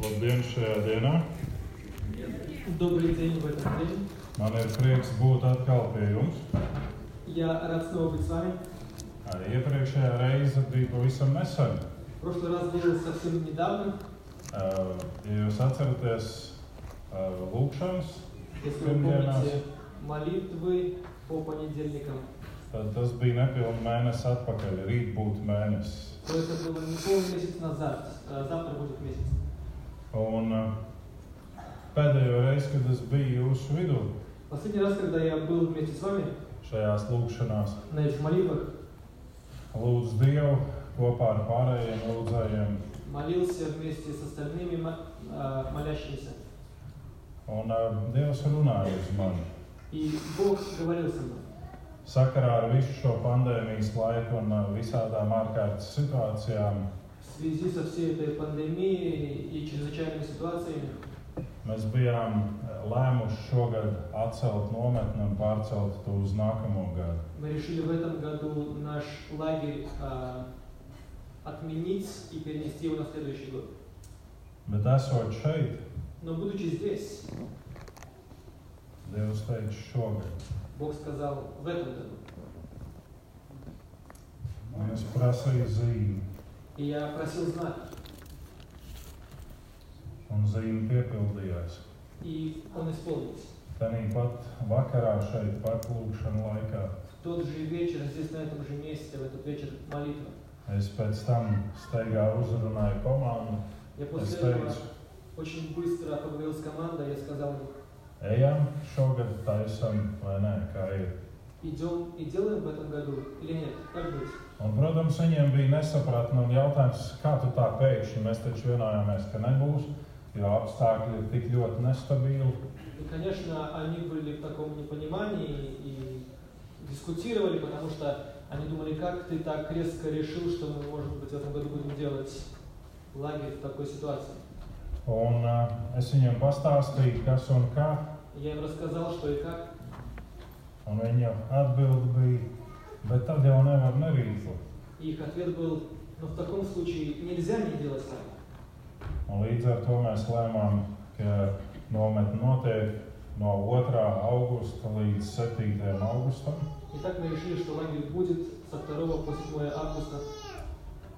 Labdien šajā dienā! Добрый день в этот день. Man ir prieks būt atkal pie jums. Я рад снова быть с вами. Arī Iepriekšējā reize bija pavisam nesen. Прошлый раз был совсем недавно. Uh, Ja jūs atceraties uh, lūkšanas, Если вы помните молитвы по понедельникам, tad tas bija nepilns mēnesis atpakaļ. Rīt būtu mēnesis. то это было не полный месяц назад. а Завтра будет месяц. Un uh, pēdējo reizi, kad es biju jūsu vidū Последний раз, когда я был вместе с вами šajās lūkšanās, на этих молитвах, lūdzu Dievu kopā ar pārējiem lūdzējiem. молился вместе с остальными мо- а, молящимися. Un uh, Dievs runāja uz mani. И Бог говорил со мной. Sakarā ar visu šo pandēmijas laiku un uh, visādām ārkārtas situācijām В связи со всей этой пандемией и чрезвычайными ситуациями mēs bijām uh, lēmuši šogad atcelt nometni un pārcelt to uz nākamo gadu. Мы решили в этом году наш лагерь а, отменить и перенести его на следующий год. Bet esot šeit, Но будучи здесь, Dievs teica šogad. Бог сказал в этом году. Un es prasīju zīmi, И я просил знак, un zīme piepildījās. и он исполнился. Tāpat vakarā šeit paklūkšana laikā В тот же вечер, здесь, на этом же месте, в этот вечер молитва. es pēc tam steigā uzrunāju komandu. Я Es после этого teicu, очень bыстро поговорил с командой, я сказал, ejam šogad taisam vai nē, kā ir. идем и делаем в этом году или нет, как быть? Un, protams, viņiem bija nesapratne un jautājums, kā tu tā pēkšņi mēs taču vienojāmies, ka nebūs, jo apstākļi ir tik ļoti nestabili. И, конечно, они были в таком непонимании и дискутировали, потому что они думали, как ты так резко решил, что мы, может быть, в этом году будем делать лагерь в такой ситуации. Un, uh, es viņiem pastāstīju, kas un kā, Я им рассказал, что и как, un viņa atbilde bija, bet tad jau nevar nerīkot. и их ответ был, но в таком случае нельзя не делать лагерь. Un līdz ar to mēs lēmām, ka nometne notiek no 2. augusta līdz 7. augustam. Итак, мы решили, что лагерь будет со 2 по 7 августа,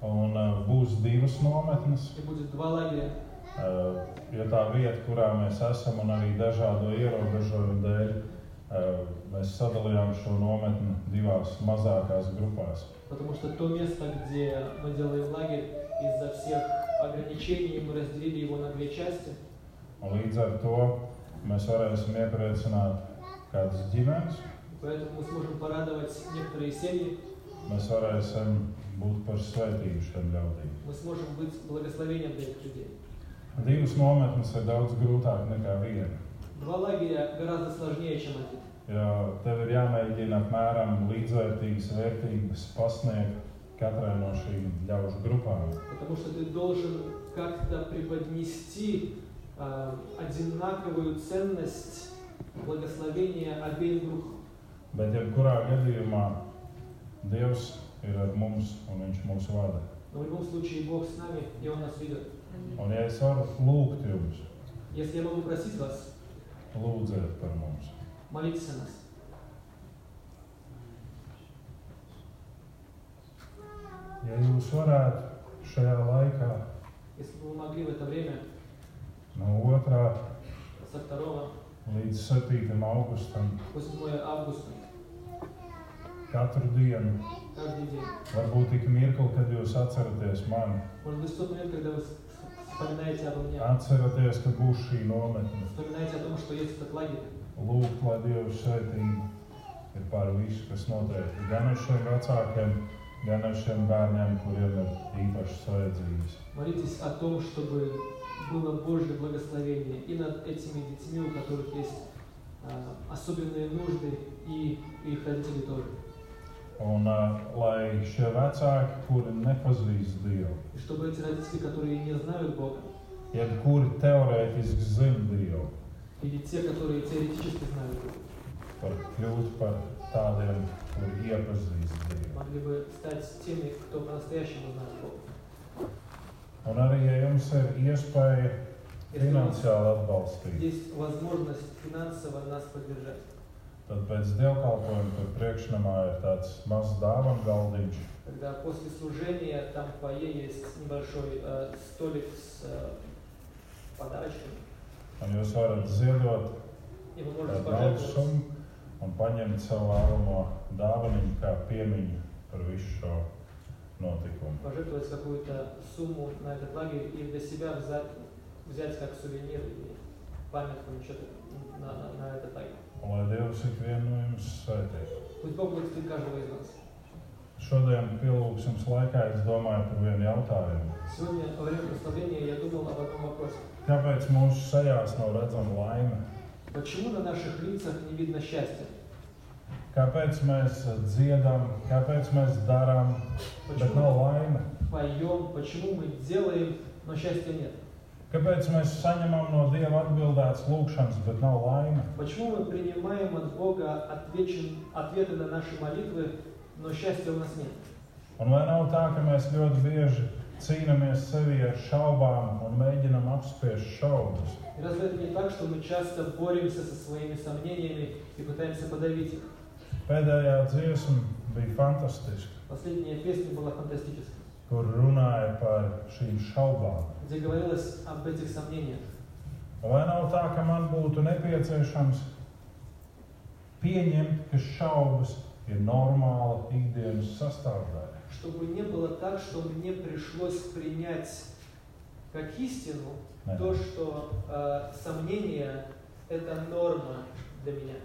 Un uh, būs divas nometnes. и будет два лагеря. Uh, jo tā vieta, kurā mēs esam, un arī dažādu ierobežojumu dēļ, uh, mēs sadalījām šo nometni divās mazākās grupās. Потому что то место, где мы делаем лагерь, из-за всех ограничений мы разделили его на две части. Un līdz ar to mēs varēsim iepriecināt kādas ģimenes, Поэтому мы сможем порадовать некоторые семьи, mēs varēsim būt par svētību šiem ļaudīm. мы сможем быть благословением для этих людей. Divas nometnes ir daudz grūtāk nekā viena. Два лагеря гораздо сложнее, чем один. Jo tev ir jāmēģina apmēram līdzvērtīgas vērtības pasniegt katrai no šīm ļaužu grupām. Потому что ты должен как-то преподнести а, одинаковую ценность благословения обеим группам. Bet, jebkurā gadījumā, Dievs ir ar mums un Viņš mūs vada. Но в любом случае Бог с нами, и Он нас ведет. Un, ja es varu lūgt jums, Если я могу просить вас, lūdziet par mums. молитесь о нас. Ja jūs varētu šajā laikā, Если бы вы могли в это время no 2. со 2 līdz 7. augustam, по 7 августа, katru dienu, каждый день, varbūt tik mirkli, kad jūs atceraties mani, может быть, в тот момент, когда вы вспоминаете обо мне, atceraties, ka būs šī nometne. вспоминаете о том, что есть этот лагерь, lūgt, lai Dieva svētība ir pār visu, kas notiek. Gan ar šiem vecākiem, gan ar šiem bērniem, kuriem ir īpašas vajadzības. молитесь о том, чтобы было Божье благословение и над этими детьми, у которых есть а, особенные нужды, и их родители тоже. Un uh, lai šie vecāki, kuri nepazīst Dievu, И чтобы эти родители, которые не знают Бога, jebkuri teorētiski zina Dievu, или те, которые теоретически знают Бога, var kļūt par tādiem, kuri iepazīst Dievu. могли бы стать теми, кто по-настоящему знает Бога. Un arī, ja jums ir iespēja Если у нас finansiāli atbalstīt. есть возможность финансово нас поддержать. Tad pēc dievkalpojuma tur priekšnamā ir tāds mazs dāvanu galdiņš. Когда после служения там в фойе есть небольшой э, столик с э, подарочками, Un jūs varat ziedot и пожертвовать, summu un paņemt savu vēlamo dāvaniņu kā piemiņu par visu šo notikumu. пожертвовать какую-то сумму на этот лагерь и для себя взять, взять как сувенир или памятку на, на, на этот лагерь. Un lai Dievs ikvienu no jums svētīs. Пусть Бог благословит каждого из нас. Šodien pielūgsmes laikā es domāju par vienu jautājumu. Сегодня во время прославления я думал об одном вопросе. Kāpēc mūsu sejās nav redzama laime? Почему на наших лицах не видно счастья? Kāpēc mēs dziedam, kāpēc mēs darām, bet nav Почему laime? мы поем, почему мы делаем, но счастья нет? Kāpēc mēs saņemam no Dieva atbildētas lūgšanas, bet nav laime? Почему мы принимаем от Бога отвечен- ответы на наши молитвы, но счастья у нас нет? Un vai nav tā, ka mēs ļoti bieži cīnāmies sevi ar šaubām un mēģinam apspiest šaubas? Разве это не так, что мы часто боремся со своими сомнениями и пытаемся подавить их? Pēdējā dziesma bija fantastiska, Последняя песня была фантастической, kur runāja par šīm šaubām. где говорилось об этих сомнениях. Vai nav tā, ka man būtu nepieciešams pieņemt, ka šaubas ir normāla ikdienas sastāvdaļa? Чтобы не было так, что мне пришлось принять как истину Nē. то, что э, сомнение – это норма для меня.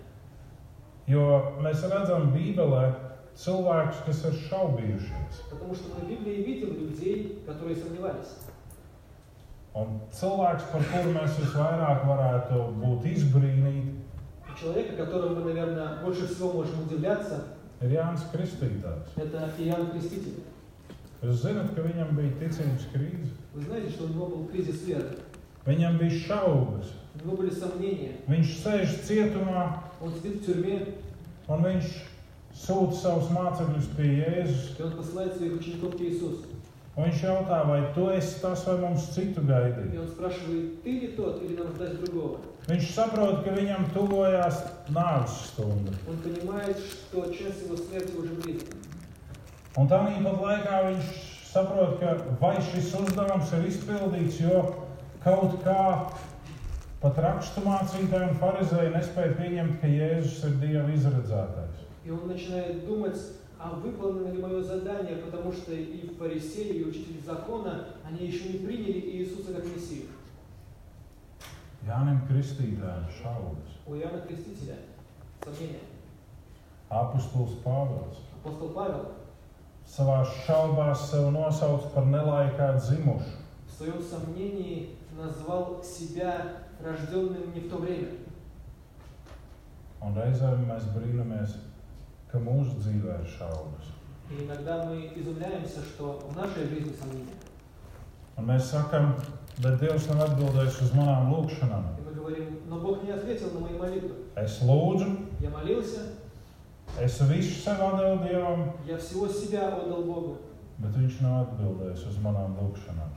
Jo mēs redzam Bībelē cilvēkus, kas ir šaubījušies. Потому что мы в Библии видим людей, которые сомневались. Un cilvēks, par kuru mēs visvairāk varētu būt izbrīnīti, человека, которому мы, наверное, больше всего можем удивляться, ir Jānis Kristītājs. это Иоанн Креститель. Jūs zināt, ka viņam bija ticības krīze, Вы знаете, что у него был кризис веры, viņam bija šaubas, у него были сомнения. viņš sēž cietumā Он сидит в тюрьме, un viņš sūta savus mācekļus pie Jēzus. и он посылает своих учеников к Иисусу. Un viņš jautā, vai tu esi tas, vai mums citu И gaidīt. он спрашивает, ты ли тот, или нам ждать другого? Viņš saprot, ka viņam tuvojās nāves stunda. Он понимает, что час его смерти уже близко. Un tā pat laikā viņš saprot, ka vai šis uzdevums ir izpildīts, jo kaut kā pat raksturmācītāji un farizēji nespēja pieņemt, ka Jēzus ir Dieva izredzētais. И он начинает думать, а выполнено ли мое задание, потому что и фарисеи, и учители закона, они еще не приняли Иисуса как Мессию. Jānim Kristītājam šaubas. У Иоанна Крестителя сомнения. Apostols Pāvils Апостол Павел savā šaubās sev nosauc par nelaikā dzimušu. в своем сомнении назвал себя рожденным не в то время. Un reizēm mēs brīnamies, ka mūsu dzīvē ir šaubas. Un mēs sakām, bet Dievs nav atbildējis uz manām lūgšanām. Es lūdzu, es visu sev devu Dievam, bet Viņš nav atbildējis uz manām lūgšanām.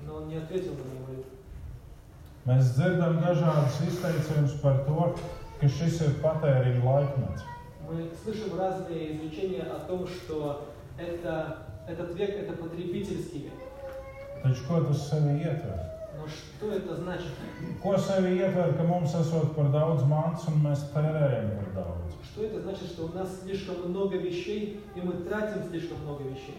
Mēs dzirdam dažādas izteicienus par to, ka šis ir patēriņa laikmets. Мы слышим разные изречения о том, что это, этот век – это потребительский век. Taču ko tas sevi ietver? Но что это значит? Ko sevi ietver, ka mums esot par daudz mantas un mēs tērējam par daudz? Что это значит, что у нас слишком много вещей, и мы тратим слишком много вещей?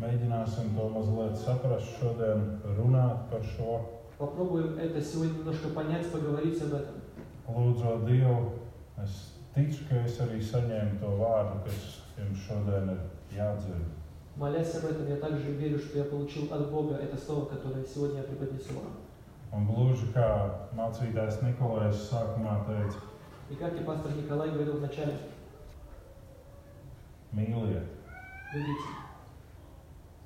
Mēģināsim to mazliet saprast šodien, runāt par šo. Попробуем это сегодня немножко понять, поговорить об этом. Lūdzu, Dievu, es ticu, ka es arī saņēmu to vārdu, kas jums šodien ir jādzird. Молясь об этом, я также верю, что я получил от Бога это слово, которое сегодня я преподнесу вам. Un gluži kā mācītājs Nikolais sākumā teica, И как и пастор Николай говорил вначале, mīliet. любите.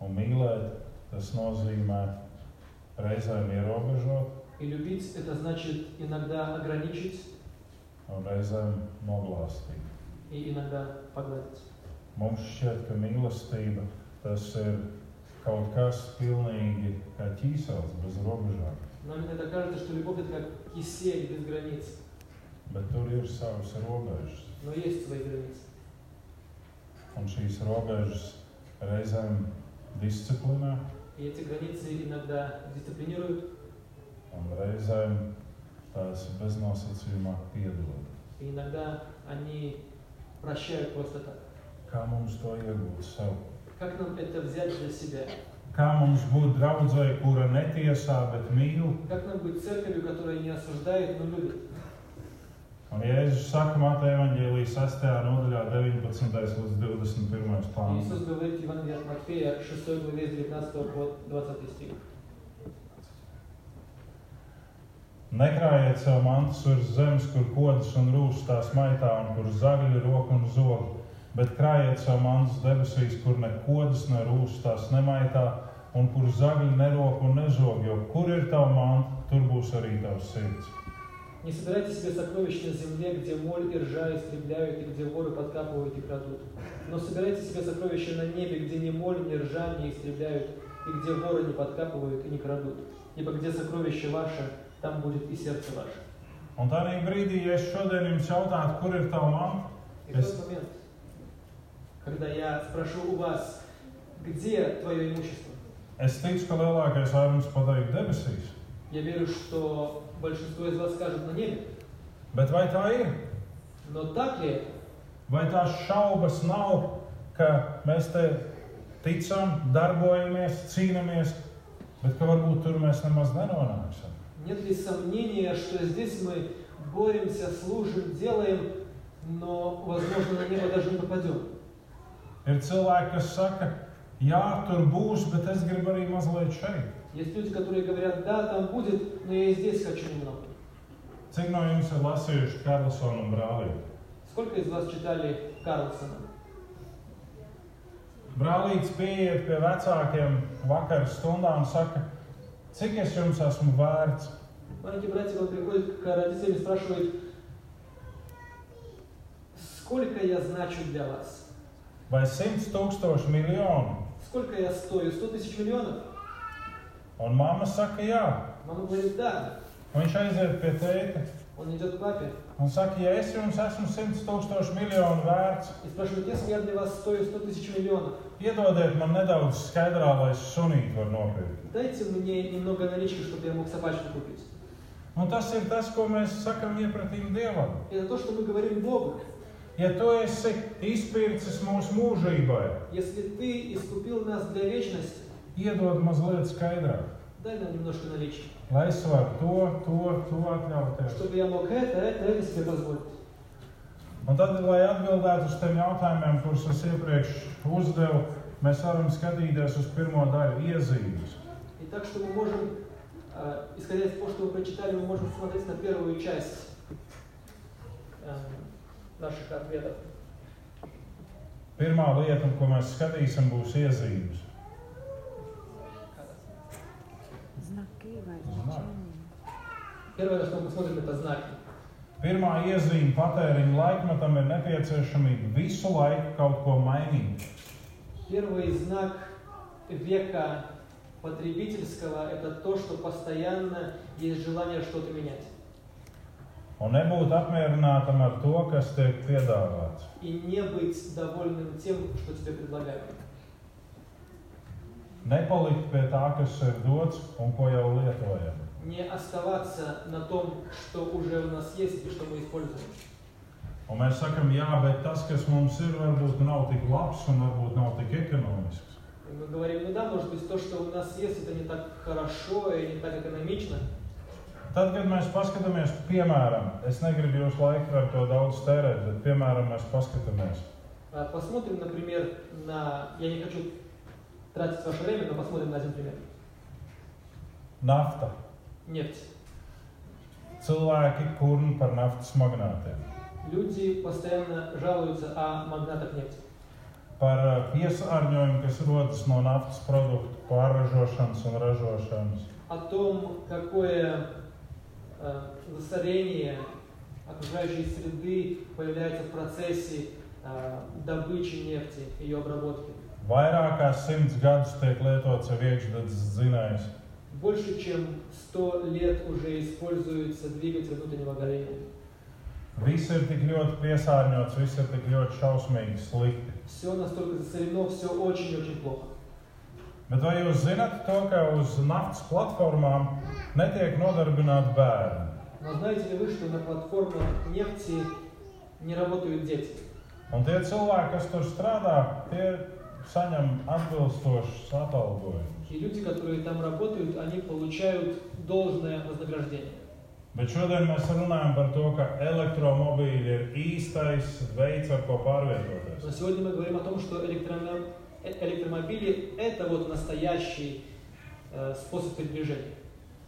Un mīlēt, tas nozīmē reizēm ierobežot, И любить – это значит иногда ограничить un reizēm noglāstīt. Mums šķiet, ka mīlestība tas ir kaut kas pilnīgi kā ķīsels bez robežām. Нам иногда кажется, что любовь это как кисель без границ, Bet tur ir savas robežas. но есть свои границы. Un šīs robežas reizēm disciplinē, И эти границы иногда дисциплинируют, un reizēm tās beznosacījumā piedod. и иногда они прощают просто так. Kā mums to iegūt sev? Как нам это взять для себя? Kā mums būt draudzēji, kura netiesā, bet mīl? Как нам быть церковью, которая не осуждает, но любит? Un Jēzus saka Mateja evaņģēlijas 6. nodaļā 19. līdz 21. И pāns. Иисус говорит в Евангелии от Матфея, 6 главе, с 19 по 20 стих. Nekrājiet sev mantus virs zemes, kur kodas un rūsas maitā, un kur zagļi roka un zog, bet krājiet sev mantus debesīs, kur ne kodas, ne rūsas tās un kur zagļi nerok un nezog, jo kur ir tava manta, tur būs arī tavs sirds. Не собирайте себе сокровища на земле, где моль и ржа истребляют, и где воры подкапывают и крадут. Но собирайте себе сокровища на небе, где ни моль, ни ржа не истребляют, и где воры не подкапывают и не крадут. Ибо где сокровище ваше, там будет и сердце ваше. Un tādā brīdī, ja es šodien jums jautātu, kur ir tava manta, И в тот момент, когда я спрошу у вас, где твое имущество, es ticu, ka lielākais vairums pateiks debesīs. я верю, что большинство из вас скажут на небе. Bet vai tā ir? Но так ли это? Vai tās šaubas nav, ka mēs te ticam, darbojamies, cīnāmies, bet ka varbūt tur mēs nemaz nenonāksim? Нет ли сомнения, что здесь мы боремся, служим, делаем, но, возможно, на небо даже не попадем? Ir cilvēki, kas saka, jā, tur būs, bet es gribu arī mazliet šeit. Есть люди, которые говорят, да, там будет, но я и здесь хочу немного. Cik no jums ir lasījuši Karlsonu un brālīti? Сколько из вас читали Карлсона? Brālītis pieiet pie vecākiem vakar stundā un saka, cik es jums esmu vērts? Маленький братик, он приходит к родителям и спрашивает, сколько я значу для вас? Vai simts tūkstoši miljonu? Сколько я стою? 100 тысяч миллионов? Un mamma saka, jā. Мама говорит, да. Viņš aiziet pie tēta Он идет к папе un saka, ja es jums esmu simts tūkstoši miljonu vērts, и спрашивает, если я для вас стою 100 тысяч миллионов, iedodiet man nedaudz skaidrā, lai es sunītu varu nopirkt. дайте мне немного налички, чтобы я мог собачку купить. Un tas ir tas, ko mēs sakam iepratīm Dievam. Это то, что мы говорим Богу. Ja tu esi izpircis mūsu mūžībai, Если ты искупил нас для вечности, iedod mazliet skaidrāk, дай нам немножко налички, lai es varu to, to, to atļauties. чтобы я мог это, это, это себе позволить. Un tad, lai atbildētu uz tiem jautājumiem, kurus es iepriekš uzdevu, mēs varam skatīties uz pirmo daļu iezīmes. И так что мы можем, э, исходя из того, что мы прочитали, мы можем смотреть на первую часть э, наших ответов. Pirmā lieta, ko mēs skatīsim, būs iezīmes. Первое, что мы смотрим, это знаки. Pirmā iezīme patēriņa laikmetam ir nepieciešamība visu laiku kaut ko mainīt. Первый знак века потребительского – это то, что постоянно есть желание что-то менять. Un nebūt apmierinātam ar to, kas tiek piedāvāts. И не быть довольным тем, что тебе предлагают. Nepalikt pie tā, kas ir dots un ko jau lietojam. Не оставаться на том, что уже у нас есть и что мы используем. Un mēs sakām, jā, bet tas, kas mums ir, varbūt nav tik labs un varbūt nav tik ekonomisks. Мы говорим, ну да, может быть, то, что у нас есть, это не так хорошо и не так экономично. Tad, kad mēs paskatāmies, piemēram, es negribu jūsu laiku ar to daudz tērēt, bet, piemēram, mēs paskatāmies, А, Посмотрим, например, на... Я не хочу тратить ваше время, но посмотрим на один пример. nafta. Нефть. Cilvēki kurni par naftas magnātiem, Люди постоянно жалуются о магнатах нефти. par uh, piesārņojumu, kas rodas no naftas produktu pārražošanas un ražošanas, О том, какое э, засорение окружающей среды появляется в процессе э, добычи нефти, ее обработки. Vairāk kā simts gadus tiek lietots jau iekšzemes dzinējs. Больше чем 100 лет уже используется двигатель внутреннего горения. Viss ir tik ļoti piesārņots, viss ir tik ļoti šausmīgi, slikti. Все настолько засорено, все очень-очень плохо. Bet vai jūs zināt to, ka uz naftas platformām netiek nodarbināti bērni? Но знаете ли вы, что на платформах нефти не работают дети? Un tie cilvēki, kas tur strādā, tie saņem atbilstošus atalgojumus. И люди, которые там работают, они получают должное вознаграждение. Bet šodien mēs runājam par to, ka elektromobīļi ir īstais veids, ar ko pārvietoties. Но сегодня мы говорим о том, что электромо- э- электромобили – это вот настоящий э, способ передвижения.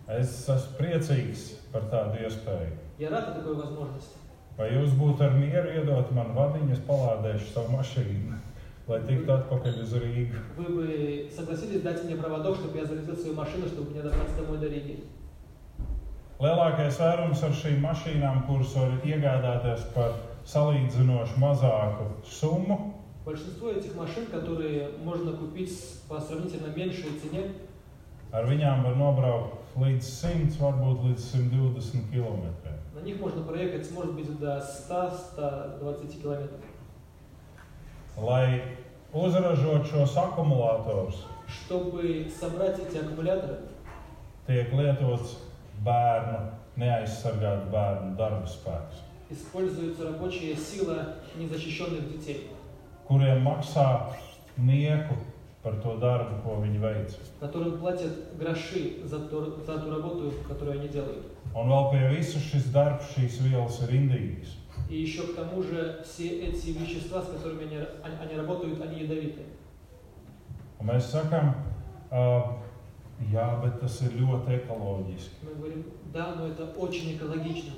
Es esmu priecīgs par tādu iespēju. Я рад такой возможности. Vai jūs būtu ar mieru iedot man vadiņu, es palādēšu savu mašīnu, lai tiktu atpakaļ uz Rīgu? Вы бы согласились дать мне проводок, чтобы я зарядил свою машину, чтобы мне добраться домой до Риги? Lielākais vērums ar šīm mašīnām, kuras var iegādāties par salīdzinoši mazāku summu, Большинство этих машин, которые можно купить по сравнительно меньшей цене, ar viņām var nobraukt līdz 100, varbūt līdz 120 km. на них можно проехать, может быть, до 100-120 километров. Lai uzražot šos akumulatorus, Чтобы собрать эти аккумуляторы, tiek lietots bērnu, neaizsargātu bērnu darba spēks, используется рабочая сила незащищенных детей, kuriem maksā nieku par to darbu, ko viņi veic. которым платят гроши за, то- за ту работу, которую они делают. Un vēl pie visa šis darbs, šīs vielas ir indīgas. И еще к тому же все эти вещества, с которыми они, они, они работают, они ядовитые. Un mēs sakām, uh, jā, bet tas ir ļoti ekoloģiski. Мы говорим, да, но это очень экологично.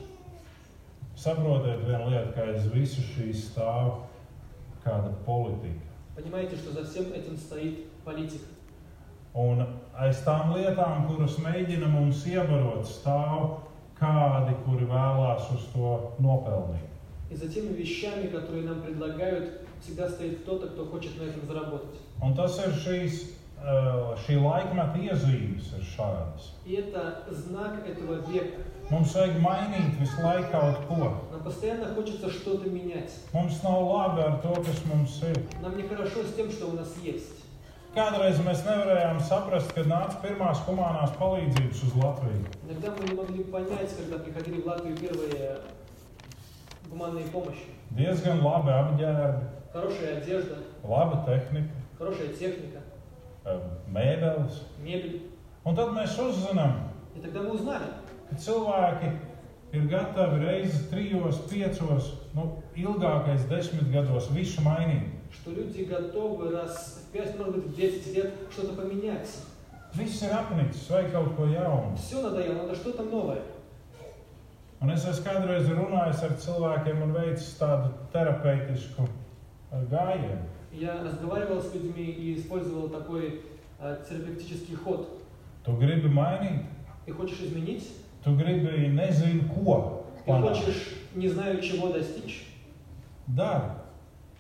Saprotiet, viena lieta, ka aiz visu šī stāv kāda politika. Понимаете, что за всем этим стоит политика. Un aiz tām lietām, kuras mēģina mums iebarot, stāv kādi, kuri vēlās uz to nopelnīt. И за теми вещами, которые нам предлагают, всегда стоит кто-то, кто хочет на этом заработать. Un tas ir šīs, uh, šī laikmeta iezīmes, ir šādas. И это знак этого века. Mums vajag mainīt visu laiku kaut ko. Нам постоянно хочется что-то менять. Mums nav labi ar to, kas mums ir. Нам нехорошо с тем, что у нас есть. Kādreiz mēs nevarējām saprast, kad nāca pirmās humanās palīdzības uz Latviju. Иногда мы не могли понять, когда приходили в Латвию первые гуманные помощи. Diezgan labi apģērbi, Хорошая одежда, laba tehnika, хорошая техника, eh, mēbeles. мебель. Un tad mēs uzzinām, И тогда мы узнали, ka cilvēki ir gatavi reizes trijos, piecos, nu, ilgākais desmit gados visu mainīt. что люди готовы раз в 5, может быть, в 10 лет что-то поменять. Viss ir apnicis, vajag kaut ko jaunu. Все надоело, надо что-то новое. Un es esmu kādreiz runājis ar cilvēkiem un veicis tādu terapeitisku eh, gājienu. Я разговаривал с людьми и использовал такой э, терапевтический ход. Tu gribi mainīt, Ты хочешь изменить, tu gribi nezinu ko ты panākt. хочешь, не знаю чего достичь, Dari.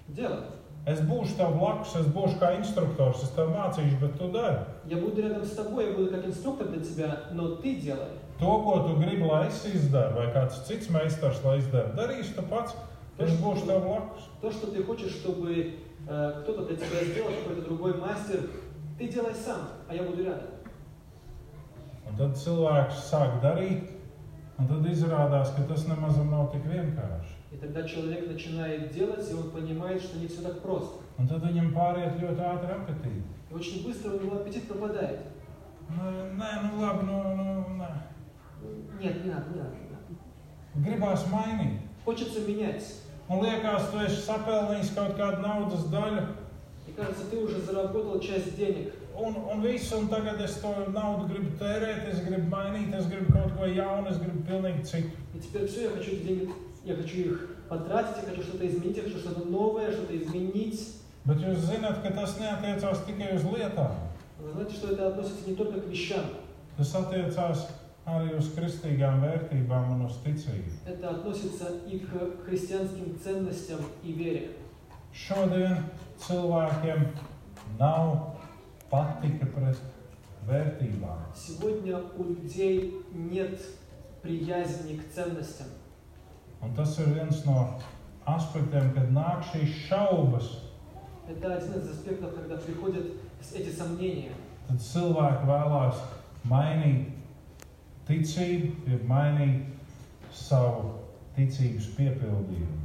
делай. Es būšu tev blakus, es būšu kā instruktors, es tev mācīšu, bet tu dari. Я буду рядом с тобой, я буду как инструктор для тебя, но ты делай. To, ko tu gribi, lai es izdaru, vai kāds cits meistars, lai izdara, darīšu tu pats. Es būšu tev blakus. То, что ты хочешь, чтобы э, кто-то для тебя сделал, какой-то другой мастер, ты делай сам, а я буду рядом. Un tad cilvēks sāk darīt, un tad izrādās, ka tas nemaz nav tik vienkārši. И тогда человек начинает делать, и он понимает, что не все так просто. Un tad viņam pāriet ļoti ātri apetīti. И очень быстро у него аппетит пропадает. Nu, nē, nu labi, nu, nu, nē. Нет, не надо, не надо. не надо. Gribās mainīt. Хочется менять. Man liekas, tu esi sapelnījis kaut kādu naudas daļu, И кажется, ты уже заработал часть денег. un, un viss, un tagad es to naudu gribu tērēt, es gribu mainīt, es gribu kaut ko jaunu, es gribu pilnīgi citu. И теперь все, я хочу эти деньги, я хочу их потратить, я хочу что-то изменить, я хочу что-то новое, что-то изменить. Bet jūs zināt, ka tas neatiecās tikai uz lietām. Вы знаете, что это относится не только к вещам, Tas attiecās arī uz kristīgām vērtībām un uz ticību. это относится и к христианским ценностям и вере. Šodien cilvēkiem nav patika pret vērtībām. Сегодня у людей нет приязни к ценностям. Un tas ir viens no aspektiem, kad nāk šīs šaubas, Это один из аспектов, когда приходят эти сомнения. tad cilvēki vēlās mainīt ticību, jeb mainīt savu ticības piepildījumu.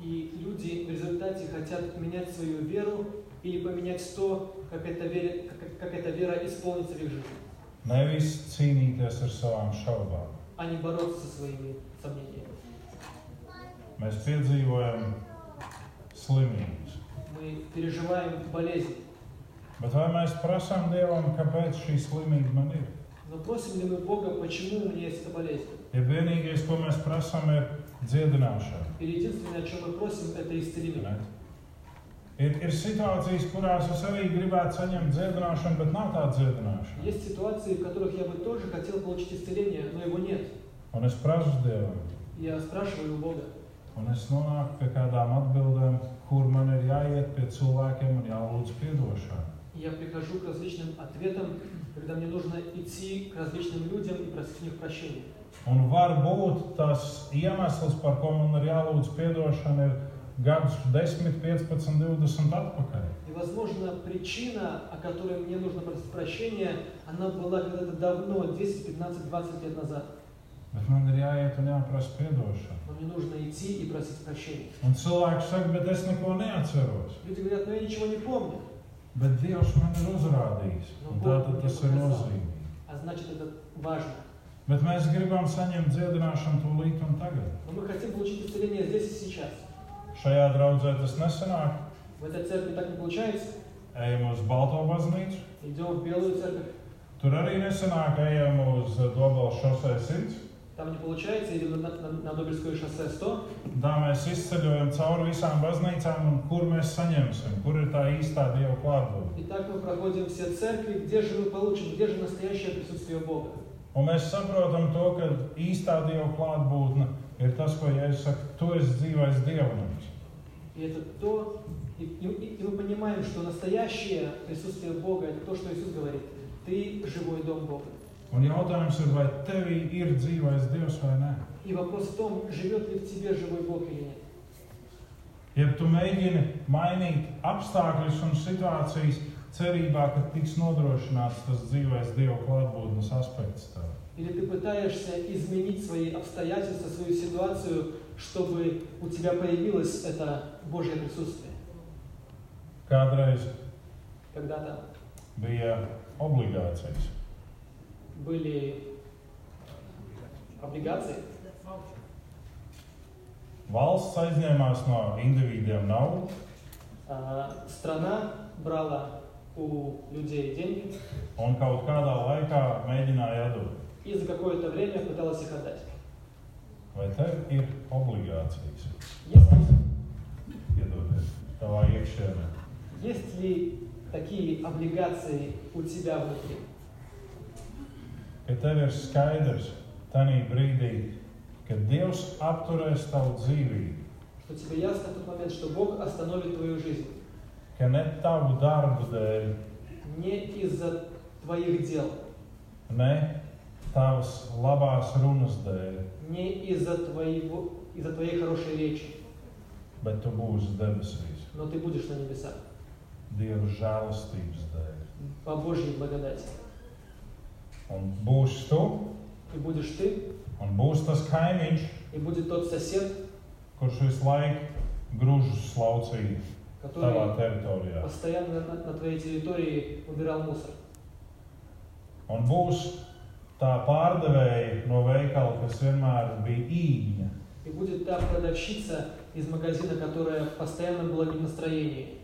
И люди в результате хотят менять свою веру или поменять то, как эта вера, как, как эта вера исполнится в их жизни, Nevis cīnīties ar savām šaubām. а бороться со своими сомнениями. Mēs piedzīvojam slimības. Мы переживаем болезнь. Bet vai mēs prasām Dievam, kāpēc šī slimība man ir? Но просим ли мы Бога, почему у меня есть эта болезнь? Ja vienīgais, ko mēs prasām, ir dziedināšana. Или единственное, о чем мы просим, это исцеление. Ir, ir situācijas, kurās es arī gribētu saņemt dziedināšanu, bet nav tāda dziedināšana. Есть ситуации, в которых я бы тоже хотел получить исцеление, но его нет. Un es prasu Dievam, Я спрашиваю у Бога. un es nonāku pie kādām atbildēm, kur man ir jāiet pie cilvēkiem un jālūdz atdošanu. Я prihожу к различным ответам, когда мне нужно идти к различным людям и просить у них прощения. Un varbūt tas iemesls, par ko man ir jālūdz atdošana, ir gadus 10, 15, 20 atpakaļ. И, возможно, причина, о которой мне нужно просить прощения, она была когда-то давно, 10, 15, 20 лет назад. Bet man ir jāiet un jāprasa atdošana. Но мне нужно идти и просить прощения. Un cilvēks saka, bet es neko neatceros. Люди говорят, ну я nичего не помню. Bet Dievs man ir uzrādījis, un tā tad tas ir nozīmīgi. Bet mēs gribam saņemt dziedināšanu tūlīt un tagad. Šajā draudzē tas nesanāk. Ejam uz Balto baznīcu. Tur arī nesanāk, ejam uz Dobela šosē 100. Там не получается, идем на, на, на Добельское шоссе 100. Tā mēs izceļojam cauri visām baznīcām, un kur mēs saņemsim, kur ir tā īstā Dieva klātbūtne. И так мы проходим все церкви, где же мы получим, где же настоящее присутствие Бога. Un mēs saprotam to, ka īstā Dieva klātbūtne ir tas, ko Jēzus saka, tu esi dzīvais Dievnams. И это то, и, и- и мы понимаем, что настоящее присутствие Бога, это то, что Иисус говорит. Ты живой дом Бога. Un jautājums ir, vai tevī ir dzīvais Dievs vai nē? И вопрос в том, живет ли в тебе живой Бог или нет. Ja tu mēģini mainīt apstākļus un situācijas, cerībā, ka tiks nodrošināts tas dzīvais Dieva klātbūtnes aspekts tev. Или ты пытаешься изменить свои обстоятельства, свою ситуацию, чтобы у тебя появилось это Божье присутствие. Kādreiz Когда-то bija obligācijas. Были облигации, Valsts aizņēmās no individiem naudu, а, страна брала у людей деньги un kaut kādā laikā mēģināja atdot. и за какое-то время пыталась их отдать. Vai tev ir obligācijas? Есть ли, Iedodies savā iekšienē. есть ли такие облигации у тебя внутри? Ka tev ir skaidrs, tajā brīdī, kad Dievs apturēs tavu dzīvību, Что тебе ясно в тот момент, что Бог остановит твою жизнь ka ne tavu darbu dēļ, не из-за твоих дел, ne tavas labās runas dēļ, не из-за твоего, из-за твоей хорошей речи, bet tu būsi debesīs, но ты будешь на небесах Dieva žēlastības dēļ. по Божьей благодати. Un būs tu, И будешь ты, un būs tas kaimiņš, и будет тот сосед, kurš visu laiku grūžus slaucīja tavā который teritorijā. постоянно на, на твоей территории убирал мусор. Un būs tā pārdevēja no veikala, kas vienmēr bija īņa. И будет та продавщица из магазина, которая постоянно была не в настроении.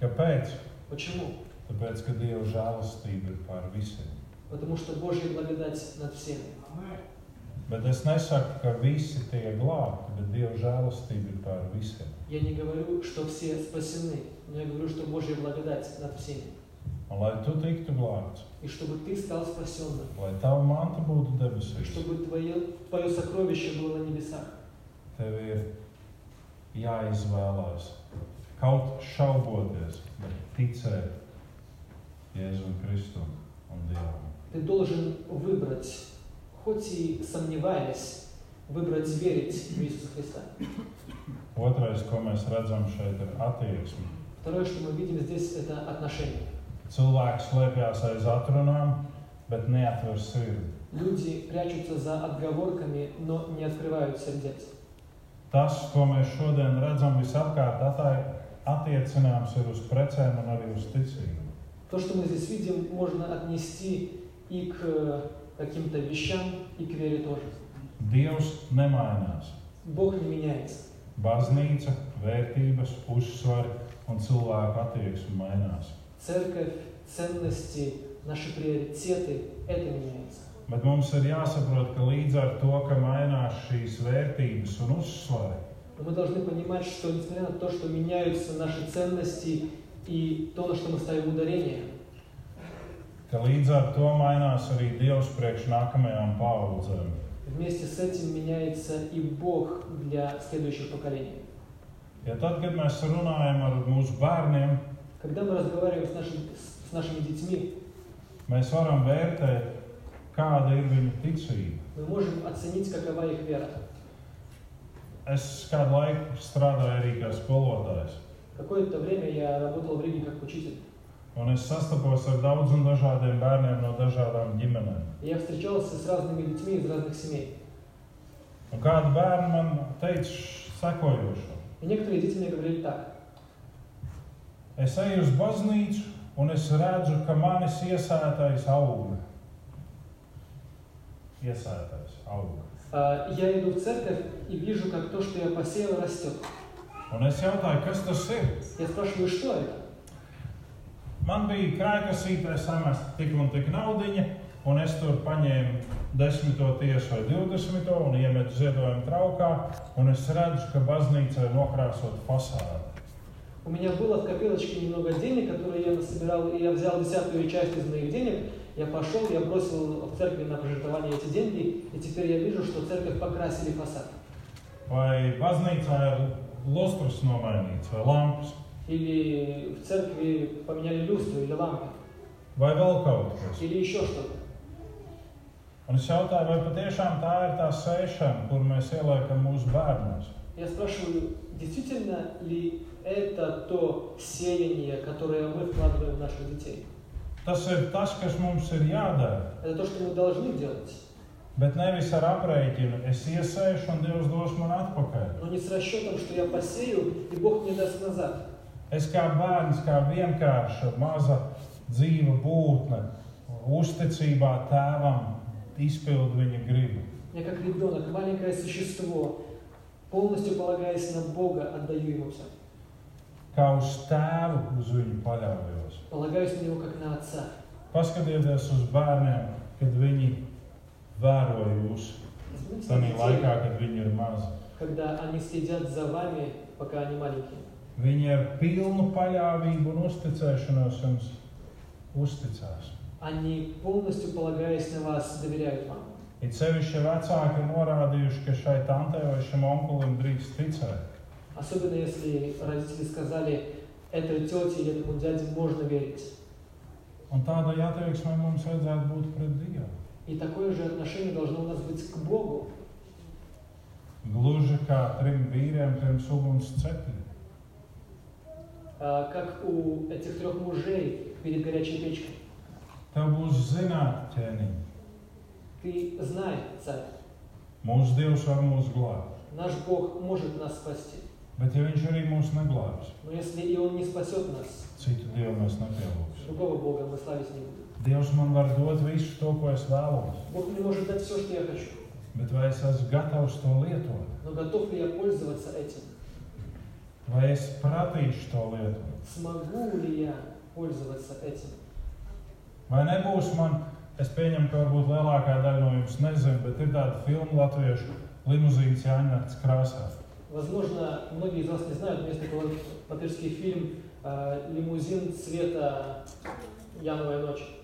Kāpēc? Почему? Tāpēc, ka Dieva žēlastība ir pār visiem. Потому что Божья благодать над всеми. Bet es nesaku, ka visi tiek glābti, bet Dieva žēlastība ir pār visiem. Я не говорю, что все спасены, но я говорю, что Божья благодать над всеми. Un lai tu tiktu glābts, И чтобы ты стал спасенным, lai tava manta būtu и debesīs, чтобы твое, твое сокровище было на небесах. tev ir jāizvēlās kaut šauboties, bet ticēt, Jēzum Kristum un Dievam. Ты должен выбрать, хоть и сомневаясь, выбрать верить в Иисуса Христа. Otrais, ko mēs redzam šeit, ir attieksme. Второе, что мы видим здесь, это отношения. Cilvēks slēpjas aiz atrunām, bet neatver sirdi. Люди прячутся за отговорками, но не открывают сердец. Tas, ko mēs šodien redzam visapkārt, atai- attiecināms ir uz precēm un arī uz ticību. То, что мы здесь видим, можно отнести и к э, каким-то вещам, и к вере тоже. Dievs nemainās. Бог не меняется. Baznīca, vērtības, uzsvari un cilvēku attieksme mainās. Церковь, ценности, наши приоритеты – это меняется. Bet mums ir jāsaprot, ka līdz ar to, ka mainās šīs vērtības un uzsvari, Но мы должны понимать, что несмотря на то, что меняются наши ценности и то, на что мы ставим ударение, ka līdz ar to mainās arī Dievs priekš nākamajām paudzēm. вместе с этим меняется и Бог для следующих поколений. Ja tad, kad mēs runājam ar mūsu bērniem, Когда мы разговариваем с, нашим- с нашими детьми, mēs varam vērtēt, kāda ir viņu ticība. мы можем оценить, какова их вера. Es kādu laiku strādāju arī kā skolotājs, Какое-то время я работал в Риге как учитель. un es sastapos ar daudziem dažādiem bērniem no dažādām ģimenēm. И я встречался с разными детьми из разных семей. Un kādi bērni man teica sekojošo: И некоторые дети мне говорили так. Es eju uz baznīcu, un es redzu, ka manis iesētais auga. Iesētais auga. «А, Я иду в церковь и вижу, как то, что я посеял, растет. Un es jautāju, kas tas ir? Я спрашиваю, что это? Man bija krājkasītē samesta tik un tik naudiņa, un es tur paņēmu desmito tiesu vai divdesmito un iemetu ziedojumu traukā, un es redzu, ka baznīcā ir nokrāsot fasādi. У меня было в копилочке немного денег, которые я насобирал, и я взял десятую часть из моих денег. Я пошел, я бросил в церкви на пожертвование эти деньги, и теперь я вижу, что церковь покрасили фасад. Vai baznīcā ir lustras nomainīts, vai lampas, Или в церкви поменяли люстру или лампы, vai vēl kaut kas. или еще что-то. Un es jautāju, vai patiešām tā ir tā sēšana, kur mēs ieliekam mūsu bērnus. Я спрашиваю, действительно ли это то сеяние, которое мы вкладываем в наших детей? Tas ir tas, kas mums ir jādara. Это то, что мы должны делать, Bet nevis ar aprēķinu, es iesēšu un Dievs dos man atpakaļ. но не с расчетом, что я посею, и Бог мне даст назад. Es kā bērns, kā vienkārša maza dzīva būtne, uzticībā tēvam izpildu viņa gribu. Я как ребенок, маленькое существо, полностью полагаясь на Бога, отдаю Ему все. Kā uz tēvu, uz viņu paļaujos. Полагаюсь на Него как на Отца. Paskatieties uz bērniem, kad viņi vēro jūs. Смотрите Tajā на детей, laikā, kad viņi ir mazi. когда они следят за вами, пока они маленькие. Viņi ar pilnu paļāvību un uzticēšanos jums uzticās. Они, полностью полагаясь на вас, доверяют вам. It sevišķi ja vecāki ir norādījuši, ka šai tantei vai šim onkulim drīkst ticēt. Особенно если родители сказали, этой тете или этому дяде можно верить. Un tādai attieksmei mums vajadzētu būt pret Dievu. И такое же отношение должно у нас быть к Богу. Gluži kā trim vīriem pirms uguns cepļa. А, Как у этих трех мужей перед горячей печкой. Tev būs zināt, ķēniņ, Ты знай, царь, mūsu Dievs var mūs glābt. наш Бог может нас спасти. Bet ja Viņš arī mūs neglābs, Но если и Он не спасет нас, citu Dievu mēs nepielūgsim. другого Бога мы славить не будем. Dievs man var dot visu to, ko es vēlos, Бог мне может дать все, что я хочу. bet vai es esmu gatavs to lietot? Но готов ли я пользоваться этим? Vai es pratīšu to lietot? Смогу ли я пользоваться этим? Vai nebūs man, es pieņemu, ka varbūt lielākā daļa no jums nezina, bet ir tāda filma latviešu limuzīnas Jāņakts krāsā. Возможно, многие из вас не знают, но есть такой латышский фильм э, «Лимузин цвета Яновой ночи».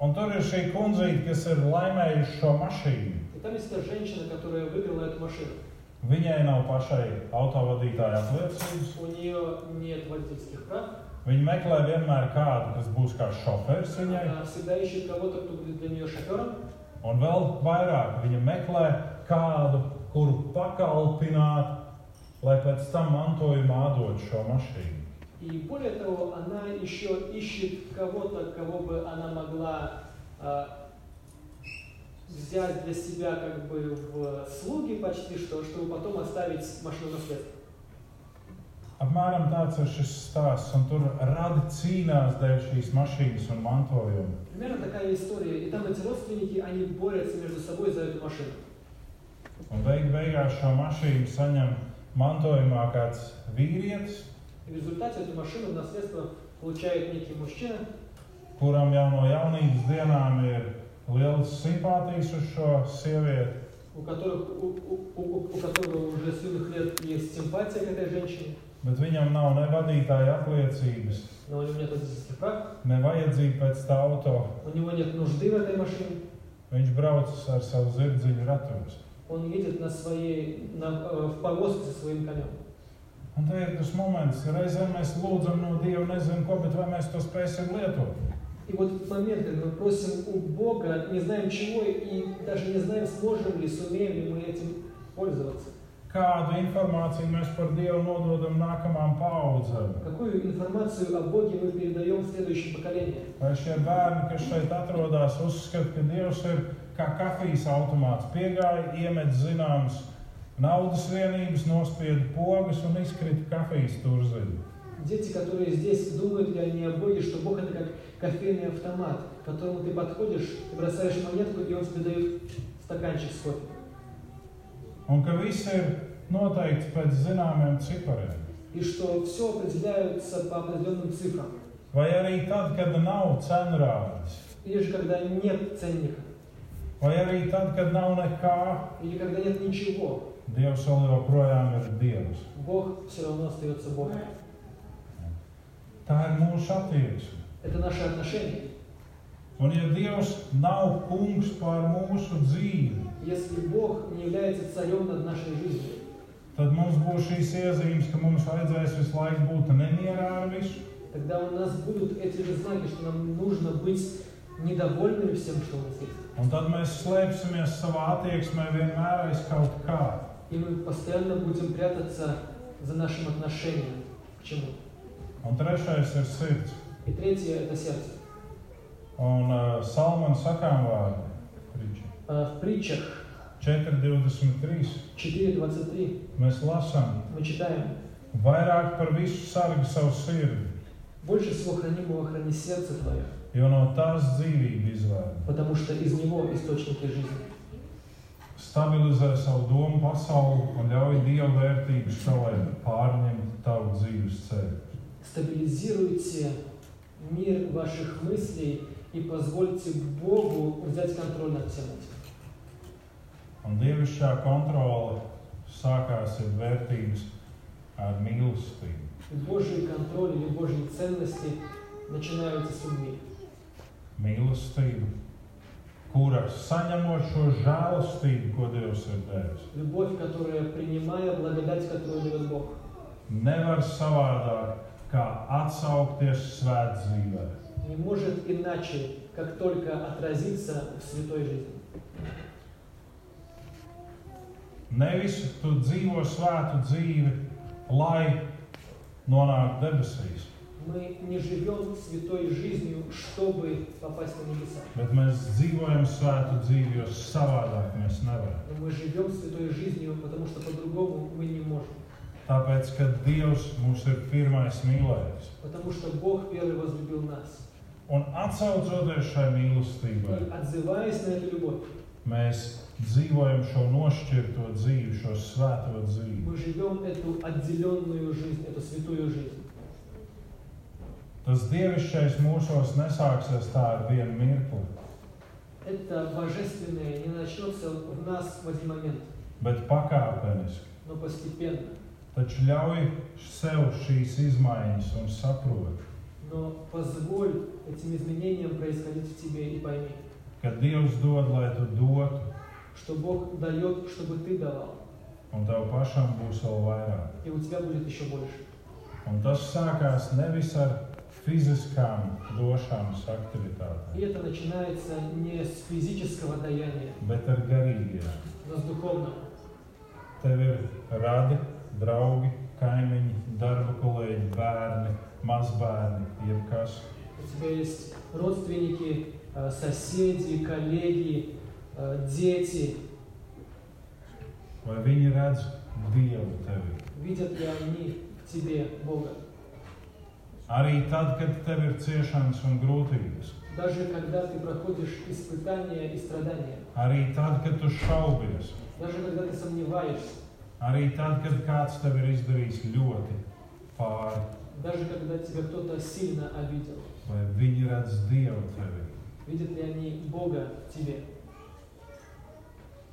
Un tur ir šī kundzīte, kas ir laimējusi šo mašīnu. Viņai nav pašai autovadītāja apliecības. Viņa meklē vienmēr kādu, kas būs kā šofērs viņai. Un vēl vairāk viņa meklē kādu, kuru pakalpināt, lai pēc tam mantojumā atdod šo mašīnu. И более того, она еще ищет кого-то, кого бы она могла а, взять для себя как бы в слуги почти что, чтобы потом оставить машину наследство. Apmēram tāds ir šis stāsts, un tur radi cīnās dēļ šīs mašīnas un mantojuma. Примерно такая история. И там эти родственники, они борются между собой за эту машину. Un beig beigās šo mašīnu saņem mantojumā kāds vīrietis, в результате эту машину в наследство получает некий мужчина, kuram jau no jaunības dienām ir liels simpātijas uz šo sievieti. у, которых, у, у- у- у которого уже с юных лет есть симпатия к этой женщине, Bet viņam nav ne vadītāja apliecības, но у него нет водительских прав, ne vajadzība pēc tā auto. у него нет нужды в этой машине. Viņš brauc ar savu zirdziņu ratos. Он едет на своей, на, э, в повозке со своим конем. Un tā ir tas moments, kad reizēm mēs lūdzam no Dieva, nezinu ko, bet vai mēs to spēsim lietot. И вот этот момент, когда мы просим у Бога, не знаем чего, и даже не знаем, сможем ли, сумеем ли мы этим пользоваться. Kādu informāciju mēs par Dievu nododam nākamajām paudzēm? Какую информацию о Боге мы передаем следующим поколениям? Vai šie bērni, kas šeit atrodas, uzskata, ka Dievs ir kā kafijas automāts, piegāja, iemet zināmas naudas vienības, nospieda pogas un izkrita kafijas turziņu. Дети, которые здесь, думают ли они о Боге, что Бог это как кофейный автомат, к которому ты подходишь, ты бросаешь монетку, и он тебе дает стаканчик с кофе. Un ka viss ir noteikts pēc zināmiem cipariem. И что все определяется по определенным цифрам. Vai arī tad, kad nav cenrādes, Или же когда нет ценника, vai arī tad, kad nav nekā, или когда нет ничего, Dievs vēl joprojām ir Dievs. Бог все равно остается Богом. Tā ir mūsu attieksme. Это наши отношения. Un ja Dievs nav kungs pār mūsu dzīvi, Если Бог не является царем над нашей жизнью, tad mums būs šīs iezīmes, ka mums vajadzēs visu laiku būt nemierā ar visu, тогда у нас будут эти же знаки, что нам нужно быть недовольными всем, что у нас есть. un tad mēs slēpsimies savā attieksmē vienmēr aiz kaut kā. И мы постоянно будем прятаться за нашим отношением к чему. Un trešais ir sirds. И третье – это сердце. Un uh, Salmana sakām vārdi. Priči. А, В притчах 4.23. 4.23 Mēs lasām, мы читаем vairāk par visu sargi savu sirdi, «Больше всего хранимого храни сердце твое, jo no tās dzīvība izvēle. потому что из него источники жизни». Stabilizē savu domu pasauli un ļauj dievu vērtību šovai pārņemt tavu dzīves ceļu. Стабилизируйте мир ваших мыслей и позвольте Богу взять контроль над всем этим. Un dievišķā kontrole sākās ar vērtības, ar mīlestību. И Божий контроль или Божьи ценности начинаются с любви. Mīlestība, kura saņemot šo žēlastību, ko Dievs ir devis, Любовь, которая, принимая благодать, которую дает Бог, nevar savādāk kā atsaukties svētdzīvē. не может иначе, как только отразиться в святой жизни. Nevis tu dzīvo svētu dzīvi, lai nonāktu debesīs, Мы не живем святой жизнью, чтобы попасть на небеса. bet mēs dzīvojam svētu dzīvi, jo savādāk mēs nevaram. Но мы живем святой жизнью, потому что по-другому мы не можем. Tāpēc, ka Dievs mūs ir pirmais mīlējis. Потому что Бог первый возлюбил нас. Un atcaucoties šai mīlestībai, И отзываясь на эту любовь, mēs dzīvojam šo nošķirto dzīvi, šo svēto dzīvi. мы живем эту отделенную жизнь, эту святую жизнь. Tas dievišķais mūsos nesāksies tā ar vienu mirkli, Это божественное не начнется в нас в один момент, bet pakāpeniski. но постепенно. Taču ļauj sev šīs izmaiņas un saproti, Но позволь этим изменениям происходить в тебе и пойми, ka Dievs dod, lai tu dotu, что Бог дает, чтобы ты давал, un tev pašam būs vēl vairāk. и у тебя будет еще больше. Un tas sākās nevis ar fiziskām došanas И aktivitātēm, это начинается не с физического даяния, bet ar garīgiem. но с духовного. Tev ir radi, draugi, kaimiņi, darba kolēģi, bērni, mazbērni, jebkas. У тебя есть родственники, э, соседи, коллеги, э, дети. Vai viņi redz Dievu tevi? Видят ли они в тебе Бога? Arī tad, kad tev ir ciešanas un grūtības, Даже когда ты проходишь испытания и страдания, arī tad, kad tu šaubies, даже когда ты сомневаешься, arī tad, kad kāds tev ir izdarījis ļoti pāri, даже когда тебя кто-то сильно обидел, vai viņi redz Dievu видят ли они Бога в тебе?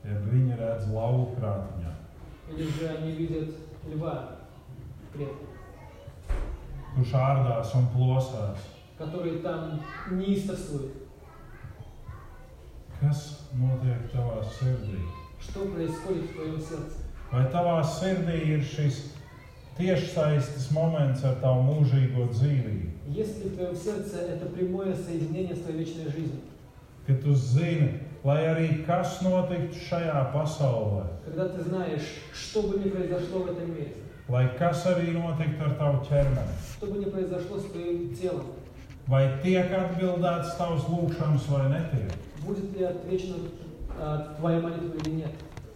ja viņi redz lauku krātiņā, Или же они видят льва в клетке, kurš ārdās un plosās. который там неистовствует? Kas notiek tavā sirdī? Что происходит в твоем сердце? Vai tavā sirdī ir šis tiešsaistes moments ar tavu mūžīgo dzīvību? Есть ли в твоем сердце это прямое соединение с твоей вечной жизнью? Kad tu zini, lai arī kas notiktu šajā pasaulē, Когда ты знаешь, что бы ни произошло в этом мире, lai kas arī notiktu ar tavu ķermeni. Vai tiek atbildēts tavs lūgšanas vai netiek?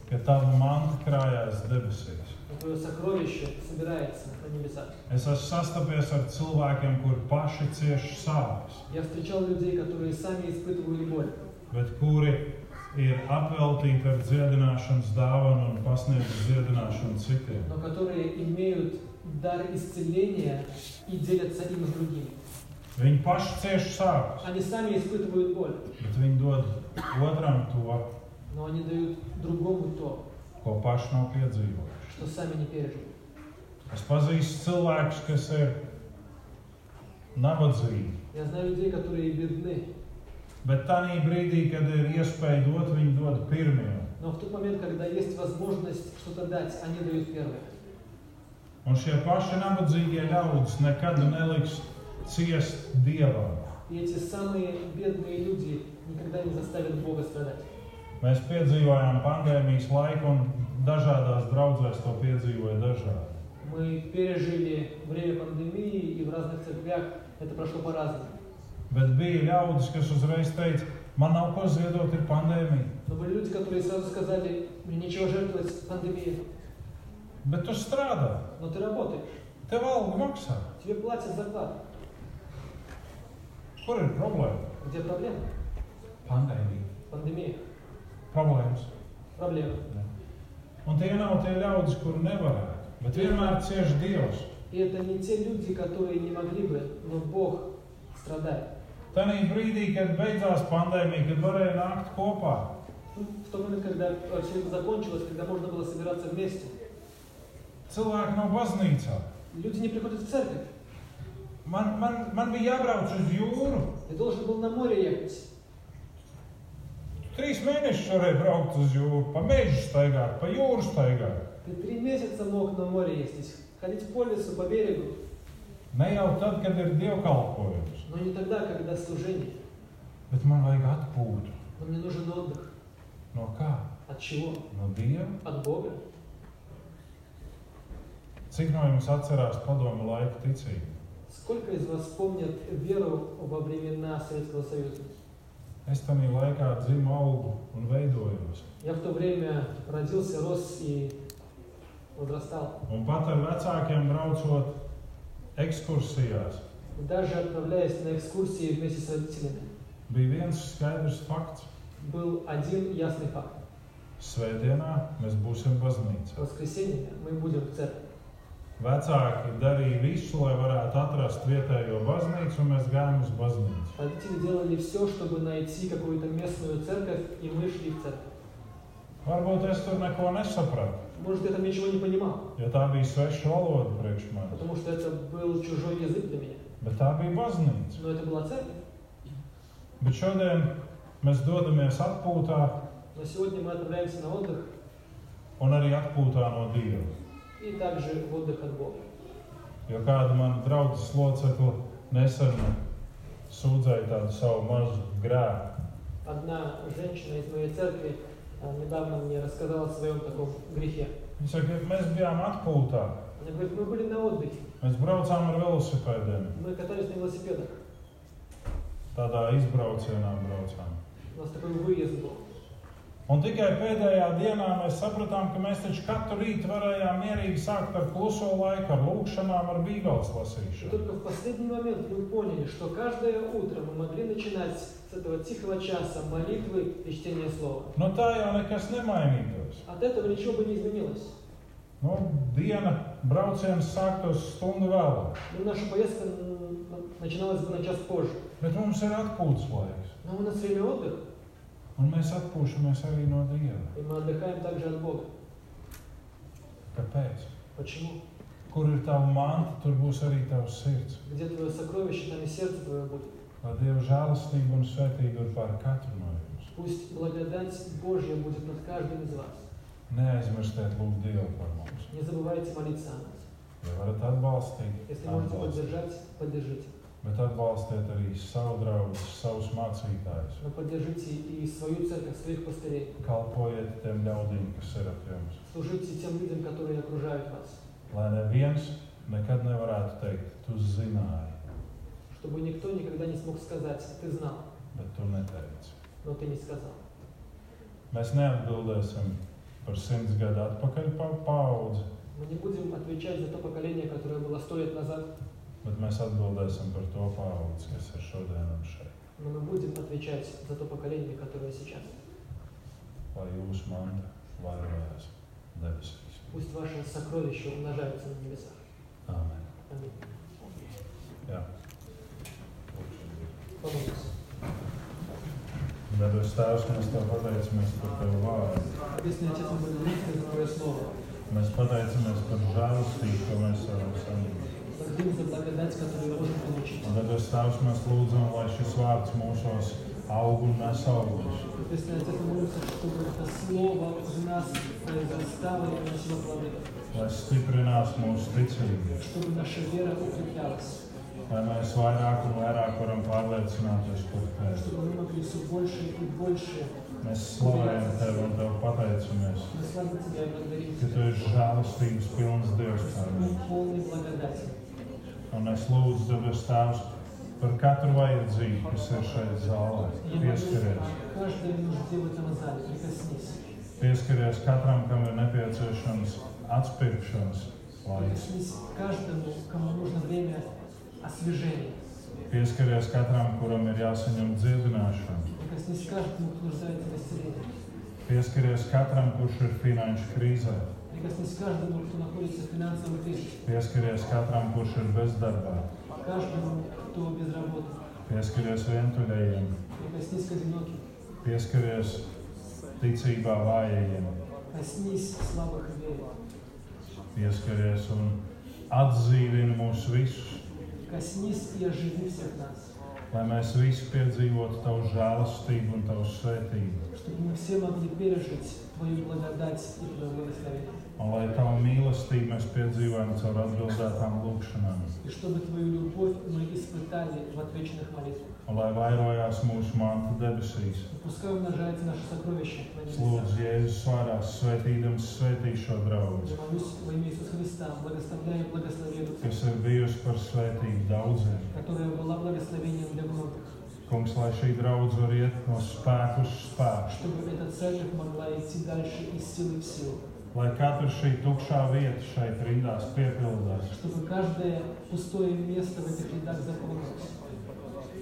Ka tava manna krājās debesīs. Es esmu sastapies ar cilvēkiem, kuri paši cieši sāpes. Bet kuri ir apveltīti ar dziedināšanas dāvanu un pasniedz dziedināšanu citiem. но которые имеют дар исцеления и делятся им с другими. Viņi paši cieš sāpes, Они сами испытывают боль, bet viņi dod otram to, но они дают другому то, ko paši nav piedzīvojuši. что сами не пережили. Es pazīstu cilvēkus, kas ir nabadzīgi, Я знаю людей, которые бедны, Bet tajā brīdī, kad ir iespēja dot, viņi dod pirmie. но в тот момент, когда есть возможность что-то дать, они дают первое. Un šie paši nabadzīgie ļaudis nekad neliks ciest dievam. Mēs piedzīvojām pandēmijas laiku, un dažādās draudzēs to piedzīvoja dažādi. Мы пережили время пандемии, и в разных церквях это прошло по-разному. Bet bija ļaudis, kas uzreiz teica, man nav ko ziedot, ir pandēmija. Но были люди, которые сразу сказали, мне нечего жертвовать пандемии, Bet tu strādā, но ты работаешь, tev alga maksā. тебе платят зарплату. Kur ir problēma? Где проблема? Pandēmija. Пандемия. Problēmas. Проблема. Un tie nav tie ļaudis, kuri nevarētu. Bet vienmēr cieš Dievs. И это не те люди, которые не могли бы, но Бог страдает. Tajā brīdī, kad beidzās pandēmija, kad varēja nākt kopā, Ну, В тот момент, когда все это закончилось, когда можно было собираться вместе, cilvēki nav baznīcā. люди не приходят в церковь. Man, man, man bija jābrauc uz jūru. Ты должен был на море ехать. Trīs mēnešus varēja braukt uz jūru, pa mežu staigāt, pa jūru staigāt. Ты три месяца мог на море ездить, ходить по лесу, по берегу, Ne jau tad, kad ir dievkalpojums, но не тогда, когда служение. bet man vajag atpūtu. Но мне нужен отдых. No kā? От чего? No Dieva. От Бога. Cik no jums atcerās padomu laiku ticību? Сколько из вас помнят веру во времена Советского Союза? Es tam laikā dzimu, augu un veidojos. Я в то время родился, рос и возрастал. Un pat ar vecākiem braucot ekskursijās, И даже отправляясь на экскурсии вместе с родителями, bija viens skaidrs fakts. был один ясный факт. Svētdienā mēs būsim В baznīcā. воскресенье мы будем в церкви. Vecāki darīja visu, lai varētu atrast vietējo baznīcu, un mēs gājām uz baznīcu. Родители делали все, чтобы найти какую-то местную церковь, и мы шли в церковь. Varbūt es tur neko nesapratu, Может, я там ничего не понимал, jo tā bija sveša valoda priekš manis. потому что это был чужой язык для меня. Bet tā bija baznīca. Но это была церковь. Bet šodien mēs dodamies atpūtā Но сегодня мы отправляемся на отдых un arī atpūtā no Dieva. и также в отдых от Бога. Jo kāda mana draudzes locekla Nesen sūdzēju tādu savu mazu grēku. Одна женщина из моей церкви а, недавно мне рассказала о своем таком грехе. Viņa saka, ka mēs bijām atpūtā. Она говорит, мы были на отдыхе, Mēs braucām ar velosipēdiem. мы катались на велосипедах. Tādā izbraucienā braucām. У нас такой выезд был. Un tikai pēdējā dienā mēs sapratām, ka mēs taču katru rītu varējām mierīgi sākt ar kluso laiku, ar lūgšanām, ar bībeles И lasīšanu. только в последний момент мы поняли, что каждое утро мы могли начинать с этого тихого часа молитвы и чтения слова. Nu, tā jau nekas nemainītos. От этого ничего бы не изменилось. Nu, diena brauciens sāktos stundu vēlāk, Ну, наша поездка начиналась бы на час позже. bet mums ir atpūtas laiks. Но у нас время отдыха, Un mēs atpūšamies arī no Dieva. и мы отдыхаем также от Бога. Kāpēc? Почему? Kur ir tava manta, tur būs arī tavs sirds. Где твое сокровище, там и сердце твое будет. Lai Dieva žēlastība un svētība ir pār katru no jums. Пусть благодать Божья будет над каждым из вас. Neaizmirstiet lūgt Dievu par mums. Не забывайте молиться о нас. Ja varat atbalstīt, Если можете atbalstiet. поддержать, поддержите. Bet atbalstiet arī savu draugu, savus mācītājus. Но поддержите и свою церковь, своих пастырей. Kalpojiet tiem ļaudīm, kas ir ap jums. Служите тем людям, которые окружают вас. Lai neviens nekad nevarētu teikt, tu zināji, Чтобы никто никогда не смог сказать, ты знал, bet tu neteici. но ты не сказал. Mēs neatbildēsim par simts gadu atpakaļ pa paudzi, Мы не будем отвечать за то поколение, которое было сто лет назад, bet mēs atbildēsim par to paudzi, kas ir šodien un šeit. но мы будем отвечать за то поколение, которое сейчас. Lai jūsu manta vairojās debesīs. Пусть ваши сокровища умножаются на небесах. Āmen. Аминь. Jā. Помолимся. Debes Tēvs, mēs Tev pateicamies par Tavu vārdu. Небесный Отец, мы благодарим Тебя за Твое Слово. Mēs pateicamies par žēlastību, ko mēs varam saņemt. Благодарим за благодать, которую можем получить. Un debes Tēvs, mēs lūdzam, lai šis vārds mūsos aug un nes augļus. Небесный Отец, мы молимся, чтобы это Слово в нас произрастало и приносило плоды. Lai stiprinās mūsu ticību, Чтобы наша вера укреплялась. lai mēs vairāk un vairāk varam pārliecināties par Tevi. Чтобы мы могли все больше и больше Mēs slavējam Tevi un Tev pateicamies, Мы славим Тебя и благодарим ka Tu Тебя. esi žēlastības pilns Dievs. kā Мы mēs. полны благодати. Un es lūdzu, debes Tēvs, par katru vajadzību, kas ir šeit zālē. Я молюсь Pieskaries. о каждой нужде в этом зале. Прикоснись. Pieskaries katram, kam ir nepieciešams atspirkšanas laiks. Прикоснись к каждому, кому нужно время освежения. Pieskaries katram, kuram ir jāsaņem dziedināšana. Прикоснись к каждому, кто нуждается в исцелении. Pieskaries katram, kurš ir finanšu krīzē. Прикоснись к каждому, кто находится в финансовом кризисе. Pieskaries katram, kurš ir bezdarbā. Каждому, кто без работы. Pieskaries vientuļajiem. Прикоснись к одиноким. Pieskaries ticībā vājajiem. Коснись слабых и вере. Pieskaries un atdzīvini mūs visus, Коснись и оживи всех нас. lai mēs visi piedzīvotu tavu žēlastību un tavu svētību. Чтобы мы все могли пережить Твою благодать и Твое благословение. un lai Tavu mīlestību mēs piedzīvojam caur atbildētām lūgšanām. Un lai vairojās mūsu māte debesīs. Lūdzu, Jēzus vārās, svētīdams svētīšo draugu, kas ir bijusi par svētību daudziem. Kungs, lai šī draudzene var iet no spēka uz spēku. Lai katra šī tukšā vieta šeit rindās piepildās.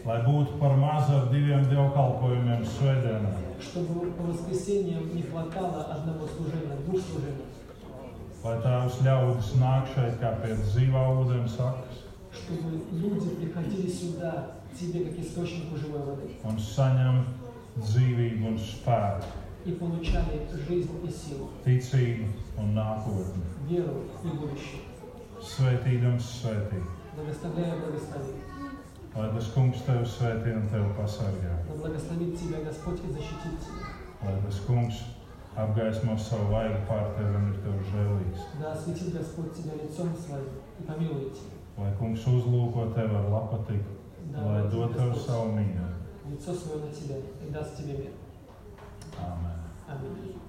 Lai būtu par maz ar diviem dievkalpojumiem svētdienā. Lai tās ļaudis nāk šeit kā pie dzīvā ūdens sakas. Un saņem dzīvību un spēku и получали жизнь и силу, ticību un nākotni. веру и будущее. Svētīdams, svētī, Благословляю, благослови. lai tas kungs tevi svētī un tevi pasargā. Да благословит тебя Господь и защитит тебя. Lai tas kungs apgaismo savu vaigu pār tevi un ir tev žēlīgs. Да осветит Господь тебя лицом своим и помилует тебя. lai kungs uzlūko tevi ar lapatiku, Да, lai вот dod tev Господь savu mīļību. лицо свое на тебя и даст тебе мир. Amen. Amen.